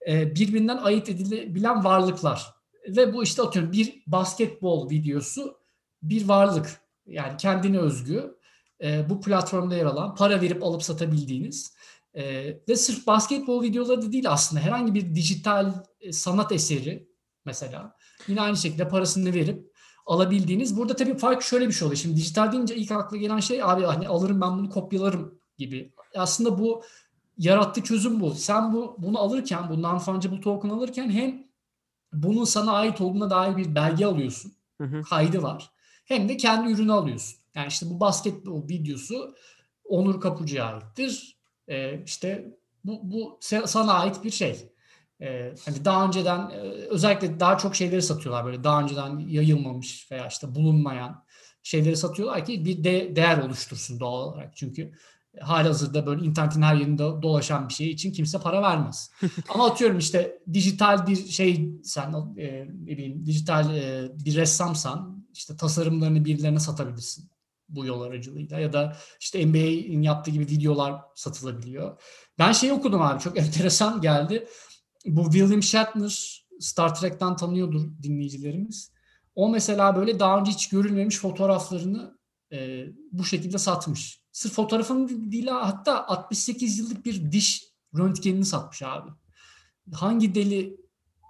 e, birbirinden ayırt edilebilen varlıklar. Ve bu işte atıyorum bir basketbol videosu bir varlık. Yani kendine özgü. E, bu platformda yer alan, para verip alıp satabildiğiniz e, ve sırf basketbol videoları da değil aslında herhangi bir dijital e, sanat eseri mesela yine aynı şekilde parasını verip alabildiğiniz. Burada tabii fark şöyle bir şey oluyor. Şimdi dijital deyince ilk akla gelen şey abi hani alırım ben bunu kopyalarım gibi. Aslında bu yarattığı çözüm bu. Sen bu bunu alırken bu non-fungible token alırken hem bunun sana ait olduğuna dair bir belge alıyorsun. Hı hı. Kaydı var. Hem de kendi ürünü alıyorsun. Yani işte bu basketbol videosu Onur Kapıcı'ya aittir. Ee, işte bu, bu sana ait bir şey. Ee, hani daha önceden e, özellikle daha çok şeyleri satıyorlar böyle daha önceden yayılmamış veya işte bulunmayan şeyleri satıyorlar ki bir de, değer oluştursun doğal olarak. Çünkü halihazırda böyle internetin her yerinde dolaşan bir şey için kimse para vermez. Ama atıyorum işte dijital bir şey sen e, ne bileyim dijital e, bir ressamsan işte tasarımlarını birilerine satabilirsin bu yol aracılığıyla ya da işte NBA'in yaptığı gibi videolar satılabiliyor. Ben şeyi okudum abi çok enteresan geldi. Bu William Shatner Star Trek'ten tanıyordur dinleyicilerimiz. O mesela böyle daha önce hiç görülmemiş fotoğraflarını e, bu şekilde satmış. Sırf fotoğrafın değil hatta 68 yıllık bir diş röntgenini satmış abi. Hangi deli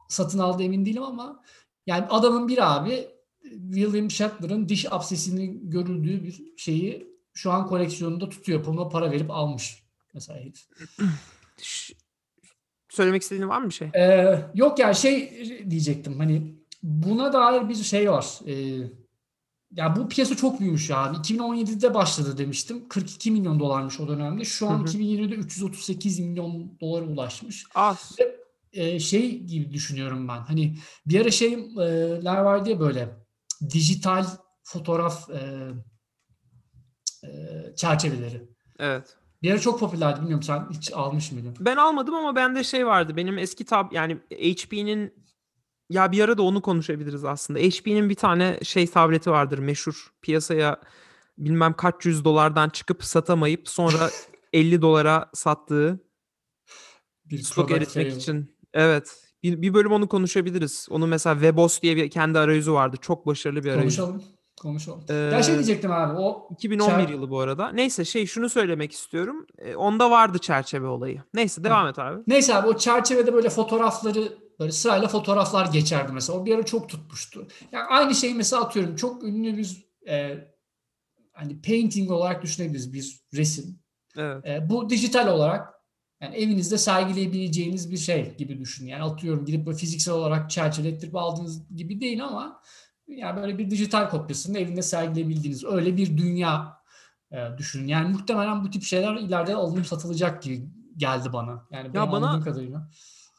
satın aldı emin değilim ama yani adamın bir abi William Shatner'ın diş absesinin görüldüğü bir şeyi şu an koleksiyonunda tutuyor. Buna para verip almış mesela herif. Söylemek istediğin var mı bir şey? Ee, yok ya şey diyecektim hani buna dair bir şey var. Ee, ya bu piyasa çok büyümüş ya. 2017'de başladı demiştim. 42 milyon dolarmış o dönemde. Şu an Hı hı. 2020'de 338 milyon dolara ulaşmış. Az. Ee, şey gibi düşünüyorum ben. Hani bir ara şeyler vardı ya böyle dijital fotoğraf e, e, çerçeveleri. Evet. Bir ara çok popülerdi. Bilmiyorum sen hiç almış mıydın? Ben almadım ama bende şey vardı. Benim eski tab yani HP'nin ya bir ara da onu konuşabiliriz aslında. HP'nin bir tane şey tableti vardır meşhur. Piyasaya bilmem kaç yüz dolardan çıkıp satamayıp sonra 50 dolara sattığı Bir stok eritmek fail. için. Evet. Bir, bir bölüm onu konuşabiliriz. Onun mesela Webos diye bir kendi arayüzü vardı. Çok başarılı bir arayüz. Konuşalım. Konuşalım. Ee, ya şey diyecektim abi o 2011 Çer- yılı bu arada. Neyse şey şunu söylemek istiyorum. E, onda vardı çerçeve olayı. Neyse devam et abi. Neyse abi o çerçevede böyle fotoğrafları böyle sırayla fotoğraflar geçerdi mesela. O bir ara çok tutmuştu. Yani aynı şeyi mesela atıyorum çok ünlü bir e, hani painting olarak düşünebiliriz bir resim. Evet. E, bu dijital olarak yani evinizde sergileyebileceğiniz bir şey gibi düşün. Yani atıyorum gidip böyle fiziksel olarak çerçevelettirip aldığınız gibi değil ama yani böyle bir dijital kopyasını evinde sergileyebildiğiniz öyle bir dünya e, düşünün. Yani muhtemelen bu tip şeyler ileride alınıp satılacak gibi geldi bana. Yani benim bana- kadarıyla.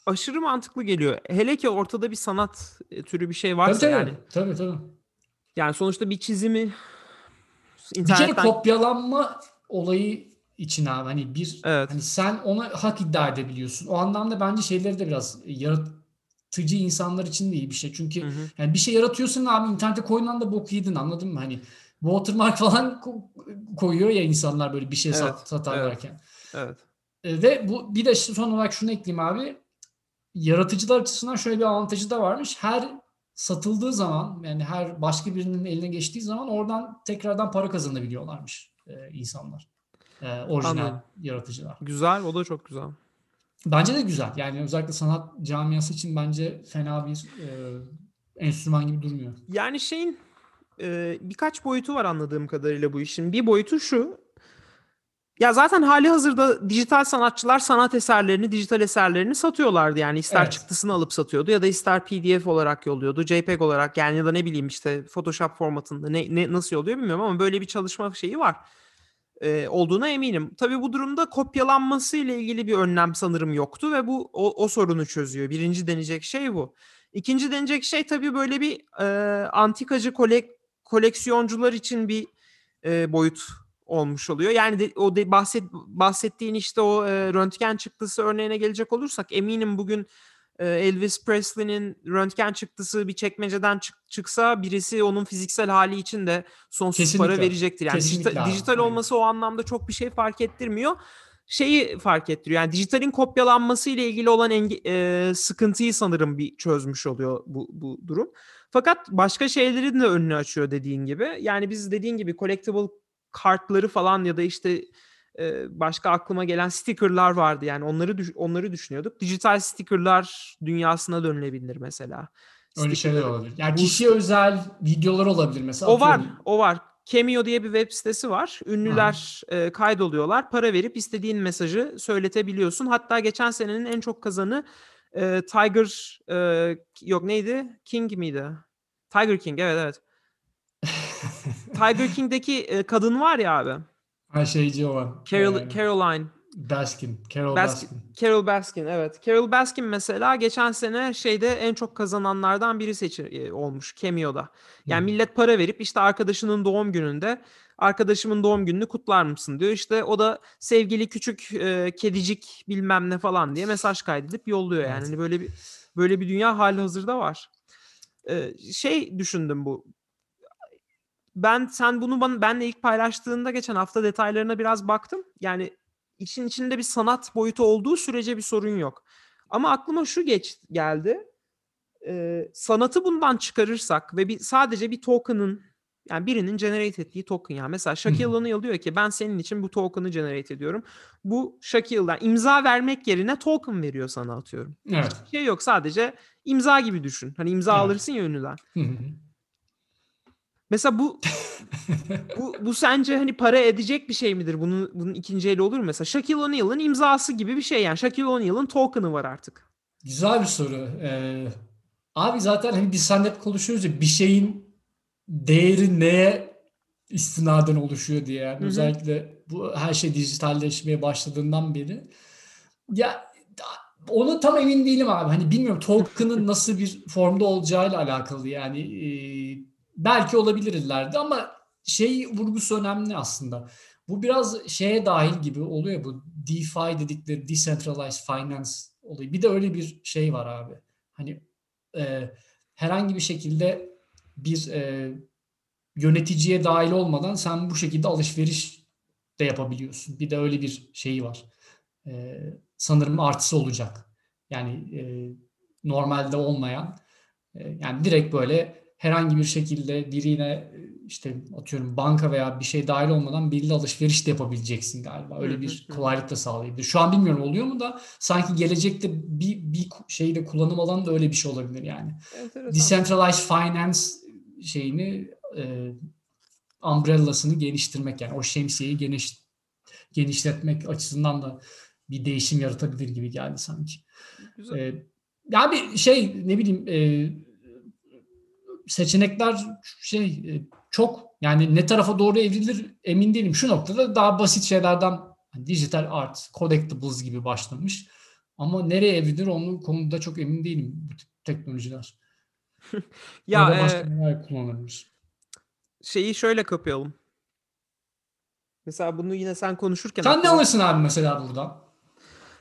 Aşırı mantıklı geliyor. Hele ki ortada bir sanat e, türü bir şey varsa Tabii tabii. yani. tabii, tabii. Yani sonuçta bir çizimi Bir kere internetten kopyalanma olayı için abi hani bir Evet. hani sen ona hak iddia edebiliyorsun. O anlamda bence şeyleri de biraz yarat yaratıcı insanlar için de iyi bir şey. Çünkü Hı hı. yani bir şey yaratıyorsun abi internete koyulan da bok yedin anladın mı? Hani watermark falan ko- koyuyor ya insanlar böyle bir şey sat, Evet, satarlarken. Evet. E, Ve bu bir de son olarak şunu ekleyeyim abi. Yaratıcılar açısından şöyle bir avantajı da varmış. Her satıldığı zaman yani her başka birinin eline geçtiği zaman oradan tekrardan para kazanabiliyorlarmış e, insanlar. E, orijinal Anladım. yaratıcılar. Güzel. O da çok güzel. Bence de güzel. Yani özellikle sanat camiası için bence fena bir e, enstrüman gibi durmuyor. Yani şeyin e, birkaç boyutu var anladığım kadarıyla bu işin. Bir boyutu şu. Ya zaten hali hazırda dijital sanatçılar sanat eserlerini, dijital eserlerini satıyorlardı. Yani ister Evet. çıktısını alıp satıyordu ya da ister PDF olarak yolluyordu, JPEG olarak yani ya da ne bileyim işte Photoshop formatında ne, ne nasıl yolluyor bilmiyorum ama böyle bir çalışma şeyi var. Olduğuna eminim. Tabii bu durumda kopyalanması ile ilgili bir önlem sanırım yoktu ve bu o, o sorunu çözüyor. Birinci deneyecek şey bu. İkinci deneyecek şey tabii böyle bir e, antikacı kolek koleksiyoncular için bir e, boyut olmuş oluyor. Yani de, o de, bahset bahsettiğin işte o e, röntgen çıktısı örneğine gelecek olursak eminim bugün Elvis Presley'nin röntgen çıktısı bir çekmeceden çık- çıksa birisi onun fiziksel hali için de sonsuz para Kesinlikle. verecektir. Yani dijital, dijital olması o anlamda çok bir şey fark ettirmiyor. Şeyi fark ettiriyor. Yani dijitalin kopyalanması ile ilgili olan enge- e, sıkıntıyı sanırım bir çözmüş oluyor bu, bu durum. Fakat başka şeylerin de önünü açıyor dediğin gibi. Yani biz dediğin gibi collectible kartları falan ya da işte başka aklıma gelen stickerlar vardı. Yani onları onları düşünüyorduk. Dijital stickerlar dünyasına dönülebilir mesela. Öyle şeyler olabilir. Yani Bu- kişiye özel videolar olabilir mesela. o var, o var. Cameo diye bir web sitesi var. Ünlüler e, kaydoluyorlar. Para verip istediğin mesajı söyletebiliyorsun. Hatta geçen senenin en çok kazanı e, Tiger e, yok neydi? King miydi? Tiger King evet evet. Tiger King'deki e, kadın var ya abi. Her şeyci olan. Carol, Ee, Caroline. Baskin. Carol Baskin. Baskin. Carol Baskin evet. Carol Baskin mesela geçen sene şeyde en çok kazananlardan biri seçi e, olmuş Cameo'da. Yani Hı. millet para verip işte arkadaşının doğum gününde arkadaşımın doğum gününü kutlar mısın diyor. İşte o da sevgili küçük e, kedicik bilmem ne falan diye mesaj kaydedip yolluyor yani. Evet. Hani böyle bir böyle bir dünya hali hazırda var. E, şey düşündüm bu. Ben sen bunu bana benle ilk paylaştığında geçen hafta detaylarına biraz baktım. Yani için içinde bir sanat boyutu olduğu sürece bir sorun yok. Ama aklıma şu geç geldi. Ee, sanatı bundan çıkarırsak ve bir sadece bir token'ın yani birinin generate ettiği token yani mesela Shaquille. O'Neal diyor ki ben senin için bu token'ı generate ediyorum. Bu Shaquille'dan imza vermek yerine token veriyor sana atıyorum. Evet. Bir şey yok sadece imza gibi düşün. Hani imza Evet. alırsın ya ünlüden. Mesela bu bu bu sence hani para edecek bir şey midir? Bunun bunun ikinci eli olur mu mesela? Shaquille O'Neal'ın imzası gibi bir şey yani. Shaquille O'Neal'ın token'ı var artık. Güzel bir soru. Ee, abi zaten hani biz seninle konuşuyoruz ya bir şeyin değeri neye istinaden oluşuyor diye. Yani özellikle bu her şey dijitalleşmeye başladığından beri. Ya onu tam emin değilim abi. Hani bilmiyorum token'ın nasıl bir formda olacağıyla alakalı yani e, belki olabilir ileride ama şey vurgusu önemli aslında. Bu biraz şeye dahil gibi oluyor bu DeFi dedikleri Decentralized Finance olayı. Bir de öyle bir şey var abi. Hani e, herhangi bir şekilde bir e, yöneticiye dahil olmadan sen bu şekilde alışveriş de yapabiliyorsun. Bir de öyle bir şeyi var. E, sanırım artısı olacak. Yani e, normalde olmayan e, yani direkt böyle herhangi bir şekilde birine işte atıyorum banka veya bir şey dahil olmadan biriyle alışveriş de yapabileceksin galiba. Öyle bir kolaylık da sağlayabilir. Şu an bilmiyorum oluyor mu da sanki gelecekte bir bir şeyde kullanım alanı da öyle bir şey olabilir yani. Decentralized Finance şeyini e, umbrellasını geliştirmek yani o şemsiyeyi geniş genişletmek açısından da bir değişim yaratabilir gibi geldi sanki. Güzel. E, ya bir şey ne bileyim e, seçenekler şey e, çok yani ne tarafa doğru evrilir emin değilim. Şu noktada daha basit şeylerden hani dijital art, collectibles gibi başlamış. Ama nereye evrilir onun konuda çok emin değilim bu tip teknolojiler. ya Ya da e, başka neler kullanılır? şeyi şöyle kapayalım. Mesela bunu yine sen konuşurken Sen ne aklıma- alırsın abi mesela buradan?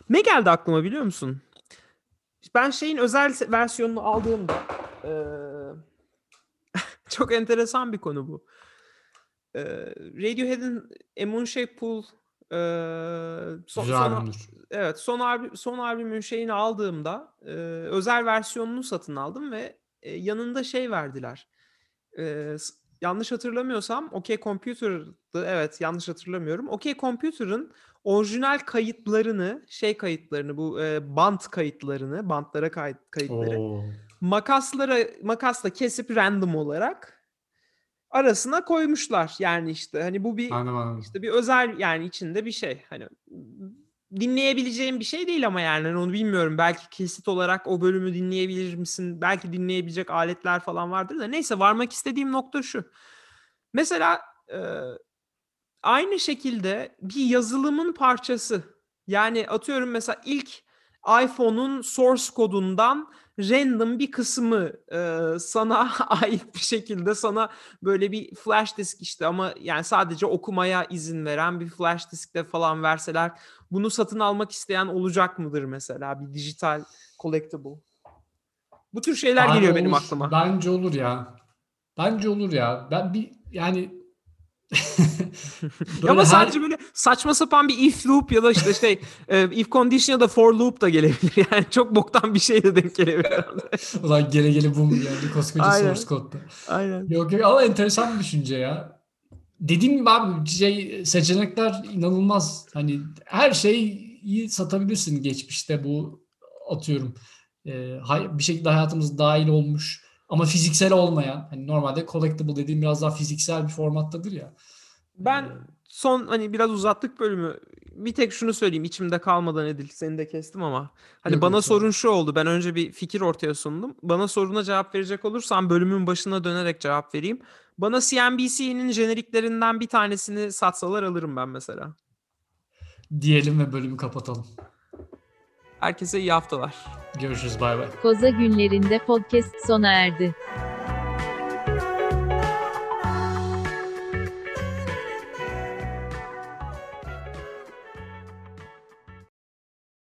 ne geldi aklıma biliyor musun? ben şeyin özel versiyonunu aldığımda eee, çok enteresan bir konu bu. Eee, Radiohead'in Moonshaped Pool eee, son, Güzel son- albümdür. evet son albüm son albümün şeyini aldığımda eee, özel versiyonunu satın aldım ve e, yanında şey verdiler. S- yanlış hatırlamıyorsam OK Computer'dı. Evet yanlış hatırlamıyorum. OK Computer'ın orijinal kayıtlarını, şey kayıtlarını, bu e, bant kayıtlarını, bantlara kayıt kayıtları Oo. Makaslara makasla kesip random olarak arasına koymuşlar. Yani işte hani bu bir Anladım anladım. işte bir özel yani içinde bir şey. Hani dinleyebileceğim bir şey değil ama yani hani onu bilmiyorum. Belki kesit olarak o bölümü dinleyebilir misin? Belki dinleyebilecek aletler falan vardır da. Neyse varmak istediğim nokta şu. Mesela e, aynı şekilde bir yazılımın parçası. Yani atıyorum mesela ilk iPhone'un source kodundan random bir kısmı e, sana ait bir şekilde sana böyle bir flash disk işte ama yani sadece okumaya izin veren bir flash diskte falan verseler bunu satın almak isteyen olacak mıdır mesela bir dijital collectible? Bu tür şeyler Abi geliyor benim olur. aklıma. Bence olur ya. Bence olur ya. Ben bir yani Ama her- sadece böyle saçma sapan bir if loop ya da işte şey e, if condition ya da for loop da gelebilir. Yani çok boktan bir şey de denk gelebilir. Ulan gele gele bum yani koskoca Aynen. source kodda. Aynen. Yok yok ama enteresan bir düşünce ya. Dediğim gibi abi şey seçenekler inanılmaz. Hani her şeyi satabilirsin geçmişte bu atıyorum. e, bir şekilde hayatımız dahil olmuş ama fiziksel olmayan hani normalde collectible dediğim biraz daha fiziksel bir formattadır ya. Ben Ee, son hani biraz uzattık bölümü. Bir tek şunu söyleyeyim içimde kalmadan Edil. Seni de kestim ama. Hani Yok, bana yok, sorun şu oldu. Ben önce bir fikir ortaya sundum. Bana soruna cevap verecek olursan bölümün başına dönerek cevap vereyim. Bana CNBC'nin jeneriklerinden bir tanesini satsalar alırım ben mesela. diyelim ve bölümü kapatalım. Herkese iyi haftalar. Görüşürüz bay bay. Koza günlerinde podcast sona erdi.